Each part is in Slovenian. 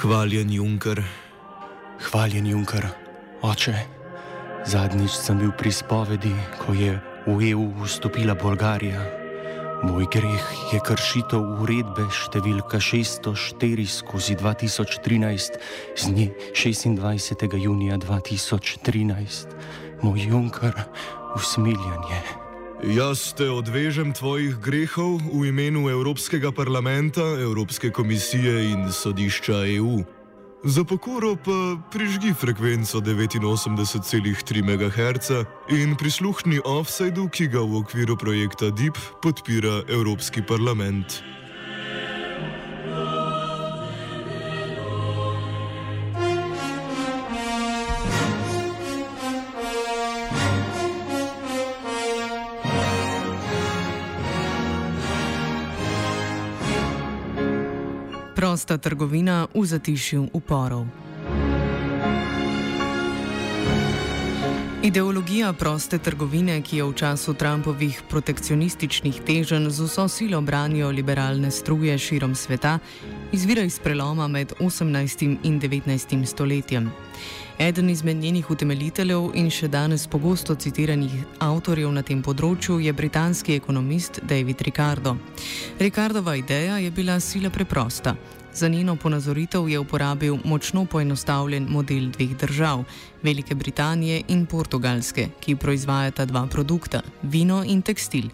Hvaljen Junker. Hvaljen Junker, oče. Zadnjič sem bil pri spovedi, ko je v EU vstopila Bolgarija. Moj greh je kršitev uredbe številka 604 skozi 2013 z dne 26. junija 2013. Moj Junker, usmiljanje. Jaz te odvežem tvojih grehov v imenu Evropskega parlamenta, Evropske komisije in sodišča EU. Za pokoro pa prižgi frekvenco 89,3 MHz in prisluhni offsajdu, ki ga v okviru projekta DIP podpira Evropski parlament. Prosta trgovina v zatišju uporov. Ideologija proste trgovine, ki jo v času Trumpovih protekcionističnih teženj z vso silo branijo liberalne struje širom sveta, izvira iz preloma med 18. in 19. stoletjem. Eden izmed njenih utemeljiteljev in še danes pogosto citiranih avtorjev na tem področju je britanski ekonomist David Ricardo. Ricardova ideja je bila sila preprosta. Za njeno ponazoritev je uporabil močno poenostavljen model dveh držav, Velike Britanije in Portugalske, ki proizvajata dva produkta: vino in tekstil.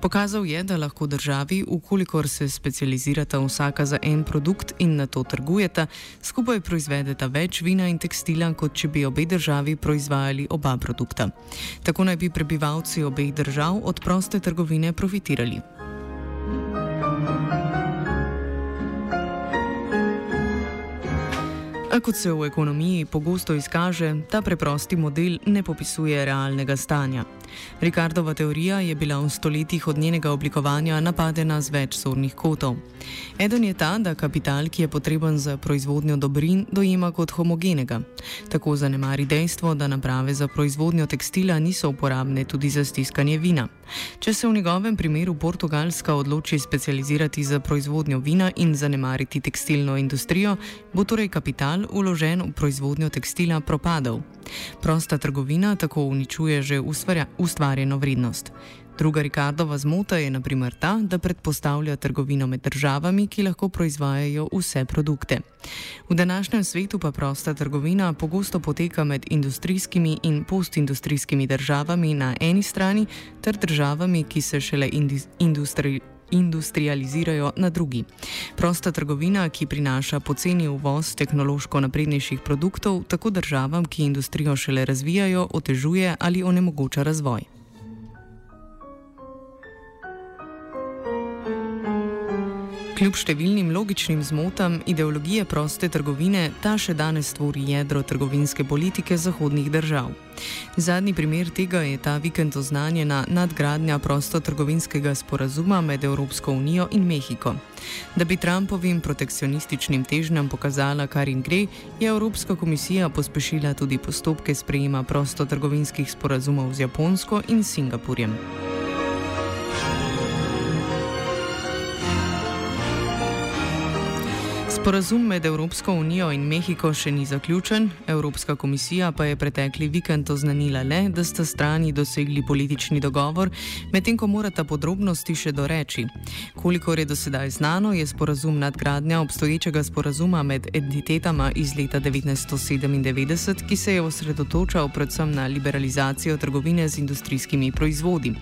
Pokazal je, da lahko državi, ukolikor se specializirata vsaka za en produkt in na to trgujeta, skupaj proizvedeta več vina in tekstila, kot če bi obe državi proizvajali oba produkta. Tako naj bi prebivalci obeh držav od proste trgovine profitirali. A kot se v ekonomiji pogosto izkaže, ta preprosti model ne popisuje realnega stanja. Ricardova teorija je bila v stoletjih od njenega oblikovanja napadena z več sornih kotov. Eden je ta, da kapital, ki je potreben za proizvodnjo dobrin, dojema kot homogenega. Tako zanemari dejstvo, da naprave za proizvodnjo tekstila niso uporabne tudi za stiskanje vina. Če se v njegovem primeru Portugalska odloči specializirati za proizvodnjo vina in zanemariti tekstilno industrijo, bo torej kapital uložen v proizvodnjo tekstila propadal. Prosta trgovina tako uničuje že ustvarjeno vrednost. Druga Ricardova zmota je naprimer ta, da predpostavlja trgovino med državami, ki lahko proizvajajo vse produkte. V današnjem svetu pa prosta trgovina pogosto poteka med industrijskimi in postindustrijskimi državami na eni strani ter državami, ki se šele industrializacijo industrializirajo na drugi. Prosta trgovina, ki prinaša poceni uvoz tehnološko naprednejših produktov, tako državam, ki industrijo šele razvijajo, otežuje ali onemogoča razvoj. Kljub številnim logičnim zmotam ideologije proste trgovine, ta še danes tvori jedro trgovinske politike zahodnih držav. Zadnji primer tega je ta vikend oznanjena nadgradnja prostotrgovinskega sporazuma med Evropsko unijo in Mehiko. Da bi Trumpovim protekcionističnim težnjam pokazala, kar jim gre, je Evropska komisija pospešila tudi postopke sprejema prostotrgovinskih sporazumov z Japonsko in Singapurjem. Sporazum med Evropsko unijo in Mehiko še ni zaključen, Evropska komisija pa je pretekli vikend oznanila le, da sta strani dosegli politični dogovor, medtem ko morata podrobnosti še doreči. Kolikor je do sedaj znano, je sporazum nadgradnja obstoječega sporazuma med entitetama iz leta 1997, ki se je osredotočal predvsem na liberalizacijo trgovine z industrijskimi proizvodi.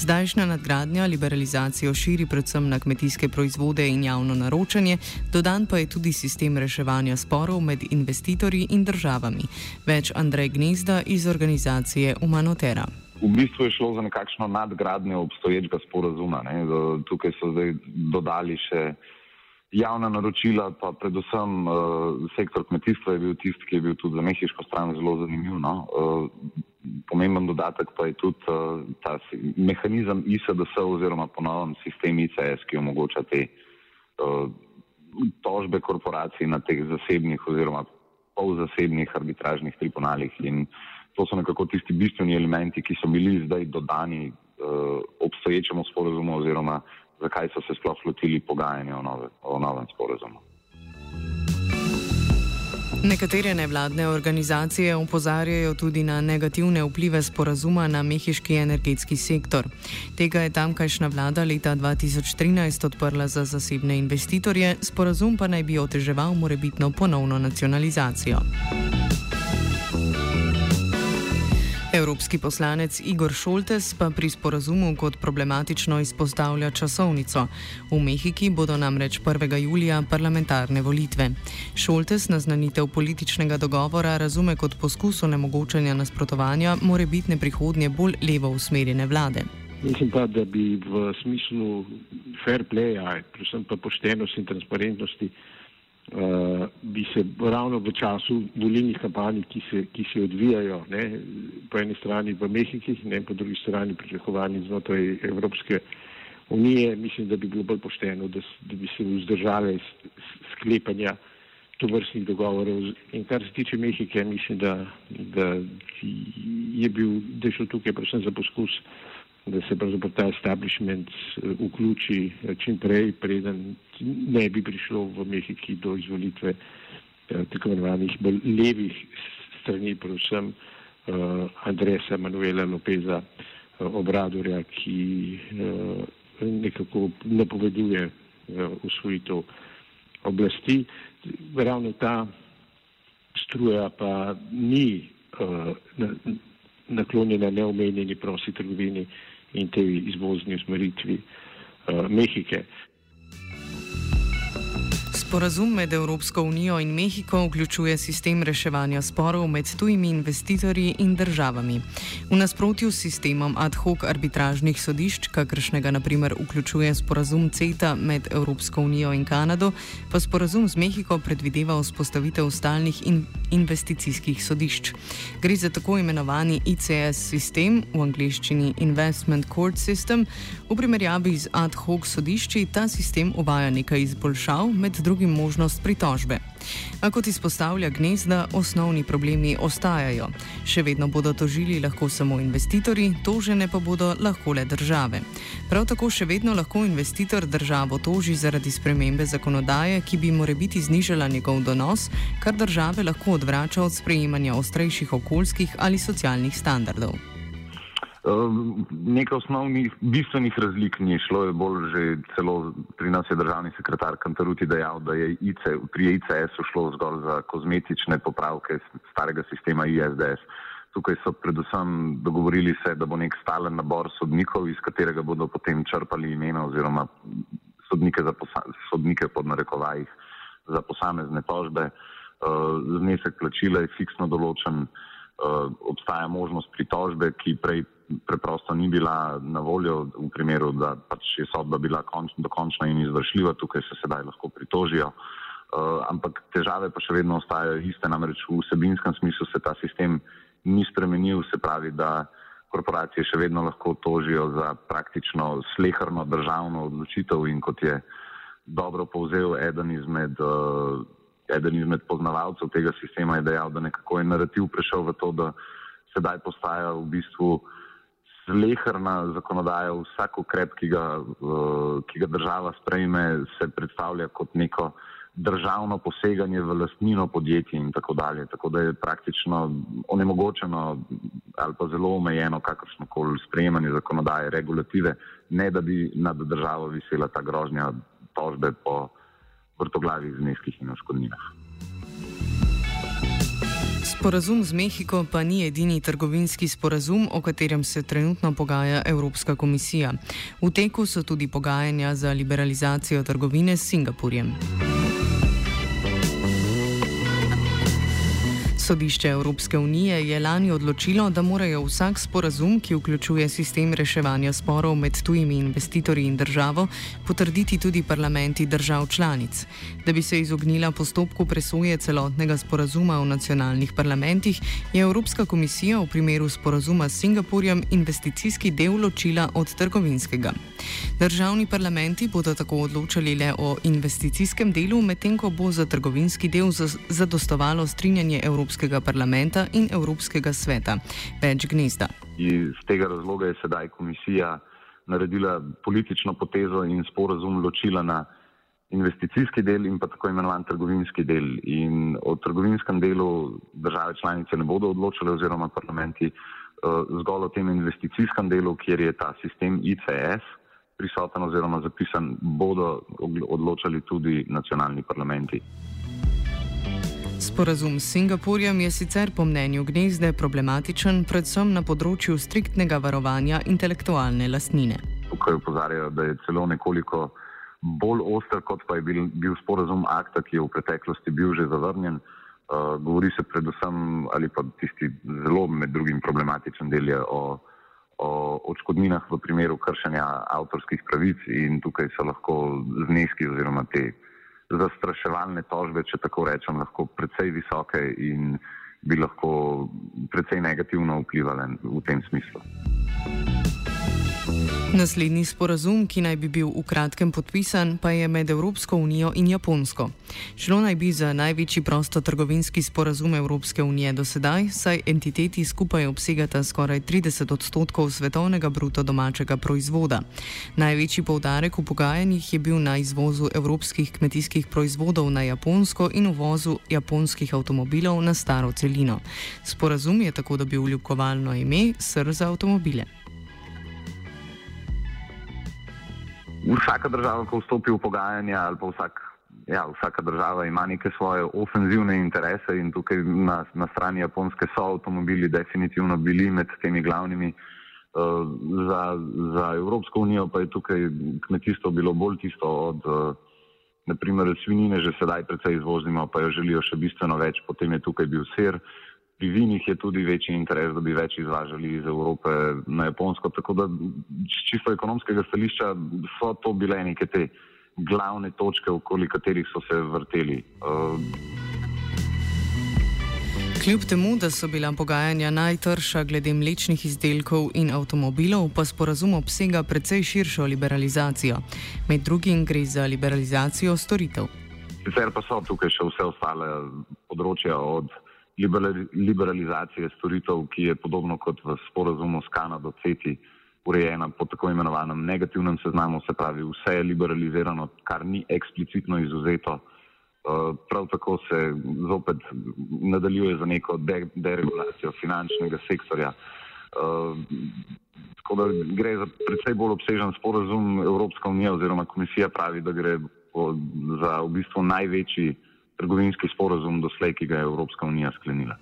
Zdajšnja nadgradnja liberalizacijo širi predvsem na kmetijske proizvode in javno naročanje, dodan pa pa je tudi sistem reševanja sporov med investitorji in državami. Več Andrej Gnezda iz organizacije Umanotera. V bistvu je šlo za nekakšno nadgradnjo obstoječega sporazuma. Ne. Tukaj so zdaj dodali še javna naročila, pa predvsem uh, sektor kmetijstva je bil tisti, ki je bil tudi za mehiško stran zelo zanimiv. No. Uh, pomemben dodatek pa je tudi uh, ta mehanizem ISDS oziroma ponovno sistem ICS, ki omogoča te uh, tožbe korporacij na teh zasebnih oziroma polzasebnih arbitražnih tribunalih. In to so nekako tisti bistveni elementi, ki so bili zdaj dodani uh, obstoječemu sporozumu oziroma zakaj so se sploh lotili pogajanja o, nove, o novem sporozumu. Nekatere nevladne organizacije opozarjajo tudi na negativne vplive sporazuma na mehiški energetski sektor. Tega je tamkajšnja vlada leta 2013 odprla za zasebne investitorje, sporazum pa naj bi oteževal morebitno ponovno nacionalizacijo. Evropski poslanec Igor Šoltes pa pri sporazumu kot problematično izpostavlja časovnico. V Mehiki bodo namreč 1. julija parlamentarne volitve. Šoltes naznanitev političnega dogovora razume kot poskus onemogočanja nasprotovanja morebitne prihodnje bolj levo usmerjene vlade. Mislim pa, da bi v smislu fair playa, predvsem pa poštenosti in transparentnosti, uh, bi se ravno v času volilnih kampanj, ki, ki se odvijajo, ne, po eni strani v Mehiki, ne po drugi strani pričakovani znotraj Evropske unije, mislim, da bi bilo bolj pošteno, da, da bi se vzdržali sklepanja to vrstnih dogovorov. In kar se tiče Mehike, mislim, da, da je bil, da je šlo tukaj predvsem za poskus da se pravzaprav ta establishment eh, vključi eh, čim prej, preden ne bi prišlo v Mehiki do izvolitve eh, tako imenovanih bolj levih strani, predvsem Andresa Manuela Lopeza Obradorja, ki nekako napoveduje usvojitev oblasti. Ravno ta struja pa ni naklonjena neomenjeni prosti trgovini, in tej izvozni usmeritvi uh, Mehike. Sporazum med Evropsko unijo in Mehiko vključuje sistem reševanja sporov med tujimi investitorji in državami. V nasprotju s sistemom ad hoc arbitražnih sodišč, kakršnega naprimer vključuje sporazum CETA med Evropsko unijo in Kanado, pa sporazum z Mehiko predvideva vzpostavitev stalnih in investicijskih sodišč. Gre za tako imenovani ICS sistem, v angliščini Investment Court System. V primerjavi z ad hoc sodišči ta sistem uvaja nekaj izboljšav, med drugim možnost pritožbe. A kot izpostavlja gnezda, osnovni problemi ostajajo. Še vedno bodo tožili lahko samo investitorji, tožene pa bodo lahko le države. Prav tako še vedno lahko investitor državo toži zaradi spremembe zakonodaje, ki bi more biti znižala njegov donos, kar države lahko odvrača od sprejemanja ostrejših okoljskih ali socialnih standardov. Ehm, nekaj osnovnih, bistvenih razlik ni šlo, je bolj že celo pri nas je državni sekretar Kantaruti dejal, da je IC, pri ICS-u šlo zgolj za kozmetične popravke starega sistema ISDS. Tukaj so predvsem dogovorili se, da bo nek stalen nabor sodnikov, iz katerega bodo potem črpali imena oziroma sodnike, posa, sodnike pod narekovajih za posamezne tožbe. Ehm, znesek plačila je fiksno določen. Uh, obstaja možnost pritožbe, ki prej preprosto ni bila na voljo v primeru, da pač je sodba bila konč, dokončna in izvršljiva, tukaj se sedaj lahko pritožijo. Uh, ampak težave pa še vedno ostajajo iste, namreč v vsebinskem smislu se ta sistem ni spremenil, se pravi, da korporacije še vedno lahko tožijo za praktično slehrno državno odločitev in kot je dobro povzel eden izmed, uh, eden izmed poznavalcev tega sistema, je dejal, da nekako je narativ prešel v to, da sedaj postaja v bistvu uh, slehrna zakonodaja, vsak ukrep, ki ga, uh, ki ga država sprejme, se predstavlja kot neko državno poseganje v lastnino podjetij in tako dalje. Tako da je praktično onemogočeno ali pa zelo omejeno kakršno koli sprejemanje zakonodaje, regulative, ne da bi nad državo visela ta grožnja tožbe po vrtoglavih zneskih in oškodninah. Sporazum z Mehiko pa ni edini trgovinski sporazum, o katerem se trenutno pogaja Evropska komisija. V teku so tudi pogajanja za liberalizacijo trgovine s Singapurjem. Sodišče Evropske unije je lani odločilo, da morajo vsak sporazum, ki vključuje sistem reševanja sporov med tujimi investitorji in državo, potrditi tudi parlamenti držav članic. Da bi se izognila postopku presoje celotnega sporazuma v nacionalnih parlamentih, je Evropska komisija v primeru sporazuma s Singapurjem investicijski del ločila od trgovinskega. Državni parlamenti bodo tako odločali le o investicijskem delu, medtem ko bo za trgovinski del zadostovalo strinjanje Evropske Evropskega parlamenta in Evropskega sveta. Več gnezda. Iz tega razloga je sedaj komisija naredila politično potezo in sporazum ločila na investicijski del in pa tako imenovan trgovinski del. In o trgovinskem delu države članice ne bodo odločile oziroma parlamenti uh, zgolj o tem investicijskem delu, kjer je ta sistem ICS prisoten oziroma zapisan, bodo odločali tudi nacionalni parlamenti. Sporazum s Singapurjem je sicer po mnenju gnezde problematičen, predvsem na področju striktnega varovanja intelektualne lastnine. Tukaj upozarjajo, da je celo nekoliko bolj oster, kot pa je bil, bil sporazum akta, ki je v preteklosti bil že zavrnjen. Uh, govori se predvsem, ali pa tisti zelo med drugim problematičen del je o, o odškodninah v primeru kršenja avtorskih pravic in tukaj so lahko zneski oziroma te zastraševalne tožbe, če tako rečem, lahko precej visoke in bi lahko precej negativno vplivali v tem smislu. Naslednji sporazum, ki naj bi bil v kratkem podpisan, pa je med Evropsko unijo in Japonsko. Šlo naj bi za največji prostotrgovinski sporazum Evropske unije do sedaj, saj entiteti skupaj obsegata skoraj 30 odstotkov svetovnega bruto domačega proizvoda. Največji povdarek v pogajanjih je bil na izvozu evropskih kmetijskih proizvodov na Japonsko in uvozu japonskih avtomobilov na staro celino. Sporazum je tako dobil ljukovalno ime Sr za avtomobile. Vsaka država, ko vstopi v pogajanja, ali pa vsak, ja, vsaka država ima neke svoje ofenzivne interese in tukaj na, na strani Japonske so avtomobili definitivno bili med temi glavnimi. Uh, za, za Evropsko unijo pa je tukaj kmetijstvo bilo bolj tisto od, uh, naprimer, svinine že sedaj precej izvozimo, pa jo želijo še bistveno več, potem je tukaj bil ser, pri vinih je tudi večji interes, da bi več izvažali iz Evrope na Japonsko. Tako da z čisto ekonomskega stališča so to bile neke te glavne točke, okoli katerih so se vrteli. Uh, Kljub temu, da so bila pogajanja najtrša glede mlečnih izdelkov in avtomobilov, pa sporazum obsega precej širšo liberalizacijo. Med drugim gre za liberalizacijo storitev. Sicer pa so tukaj še vse ostale področja od liberalizacije storitev, ki je podobno kot v sporazumu s Kanado CETI urejena po tako imenovanem negativnem seznamu, se pravi vse je liberalizirano, kar ni eksplicitno izuzeto. Uh, prav tako se zopet nadaljuje za neko deregulacijo finančnega sektorja. Uh, tako da gre za predvsej bolj obsežen sporazum Evropska unija oziroma komisija pravi, da gre za v bistvu največji trgovinski sporozum doslej, ki ga je Evropska unija sklenila.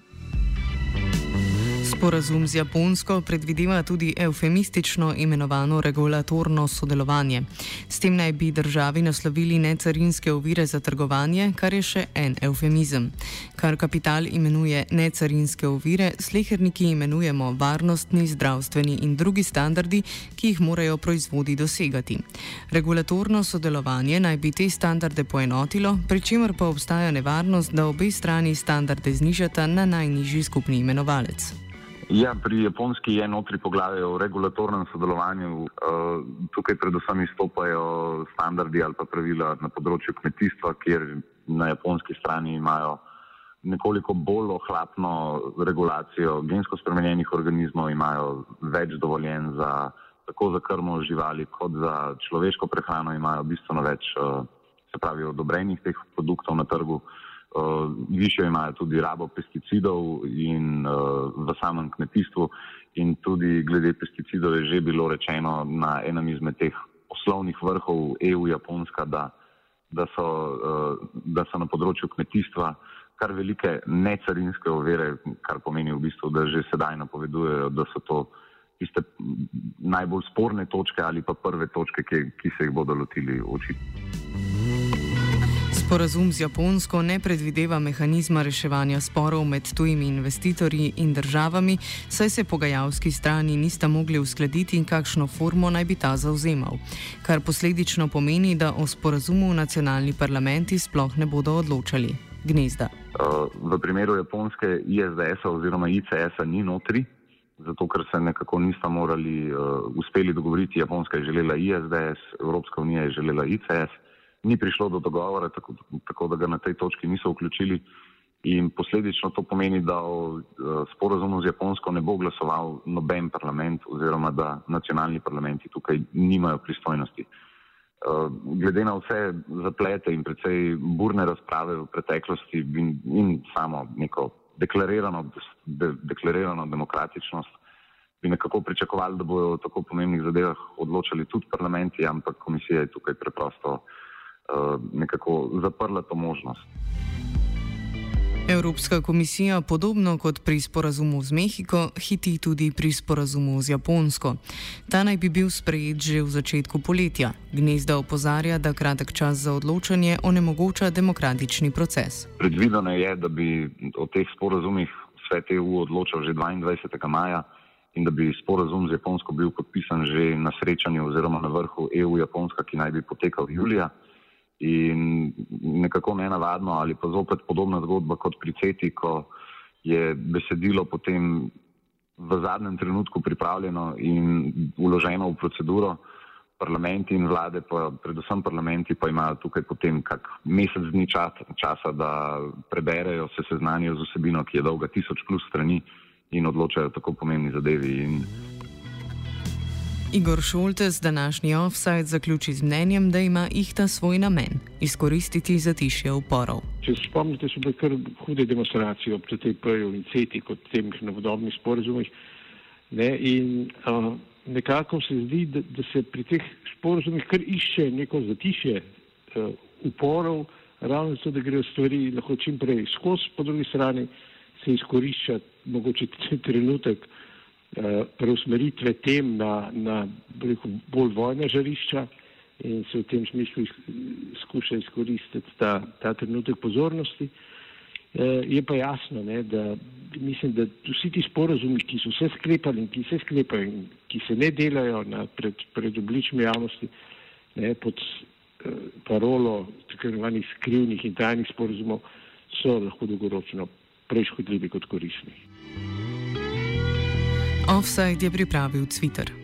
Sporazum z Japonsko predvideva tudi eufemistično imenovano regulatorno sodelovanje. S tem naj bi državi naslovili necarinske ovire za trgovanje, kar je še en eufemizem. Kar kapital imenuje necarinske ovire, sleherniki imenujemo varnostni, zdravstveni in drugi standardi, ki jih morajo proizvodi dosegati. Regulatorno sodelovanje naj bi te standarde poenotilo, pri čemer pa obstaja nevarnost, da obe strani standarde znižata na najnižji skupni imenovalec. Ja, pri Japonski je notri poglavje o regulatornem sodelovanju. Uh, tukaj predvsem izstopajo standardi ali pa pravila na področju kmetijstva, kjer na japonski strani imajo nekoliko bolj ohlapno regulacijo gensko spremenjenih organizmov, imajo več dovoljen za tako za krmo živali kot za človeško prehrano, imajo bistveno več, uh, se pravi, odobrenih teh produktov na trgu. Uh, uh, višjo imajo tudi rabo pesticidov in uh, v samem kmetijstvu in tudi glede pesticidov je že bilo rečeno na enem izmed teh poslovnih vrhov EU-Japonska, da, da, so, uh, da so na področju kmetijstva kar velike necarinske ovire, kar pomeni v bistvu, da že sedaj napovedujejo, da so to tiste najbolj sporne točke ali pa prve točke, ki, ki se jih bodo lotili očitno. Sporazum z Japonsko ne predvideva mehanizma reševanja sporov med tujimi investitorji in državami, saj se pogajalski strani nista mogli uskladiti in kakšno formo naj bi ta zauzemal. Kar posledično pomeni, da o sporazumu nacionalni parlamenti sploh ne bodo odločali. Gnezda. Uh, v primeru Japonske ISDS-a oziroma ICS-a ni notri. Zato, ker se nekako nista morali uh, uspeli dogovoriti, Japonska je želela ISDS, Evropska unija je želela ICS, ni prišlo do dogovora, tako, tako da ga na tej točki niso vključili. In posledično to pomeni, da o e, sporozumu z Japonsko ne bo glasoval noben parlament oziroma da nacionalni parlamenti tukaj nimajo pristojnosti. glede na vse zaplete in precej burne razprave v preteklosti in, in samo neko deklarirano, de, deklarirano demokratičnost, bi nekako pričakovali, da bodo o tako pomembnih zadevah odločali tudi parlamenti, ampak komisija je tukaj preprosto uh, nekako zaprla to možnost. Evropska komisija, podobno kot pri sporazumu z Mehiko, hiti tudi pri sporazumu z Japonsko. Ta naj bi bil sprejet že v začetku poletja. Gnezda opozarja, da kratek čas za odločanje onemogoča demokratični proces. Predvideno je, da bi o teh sporazumih svet EU odločal že 22. maja in da bi sporazum z Japonsko bil podpisan že na srečanju oziroma na vrhu EU-Japonska, ki naj bi potekal julija. In nekako nenavadno ali pa zopet podobna zgodba kot pri CETI, ko je besedilo potem v zadnjem trenutku pripravljeno in uloženo v proceduro, parlamenti in vlade, pa predvsem parlamenti, pa imajo tukaj potem kak mesec dni čas, časa, da preberejo, se seznanijo z osebino, ki je dolga tisoč plus strani in odločajo tako pomembni zadevi. In... Igor Šoltes današnji offside zaključi z mnenjem, da ima ihta svoj namen - izkoristiti zatišje uporov. Če se spomnite, so bile kar hude demonstracije ob TTP-ju in CETI kot tem novodobnih sporozumih. Ne, in uh, nekako se zdi, da, da se pri teh sporozumih kar išče neko zatišje uh, uporov, ravno zato, da grejo stvari lahko čim prej skozi, po drugi strani se izkorišča mogoče trenutek eh, preusmeritve tem na, na bolj vojna žarišča in se v tem smislu skuša izkoristiti ta, ta trenutek pozornosti. Eh, je pa jasno, ne, da mislim, da vsi ti sporazumi, ki so se sklepali in ki se sklepajo in ki se ne delajo na pred, pred obličmi javnosti, ne, pod eh, parolo tako imenovanih skrivnih in tajnih sporazumov, so lahko dolgoročno prej škodljivi kot koristni. Offside je pripravil Twitter.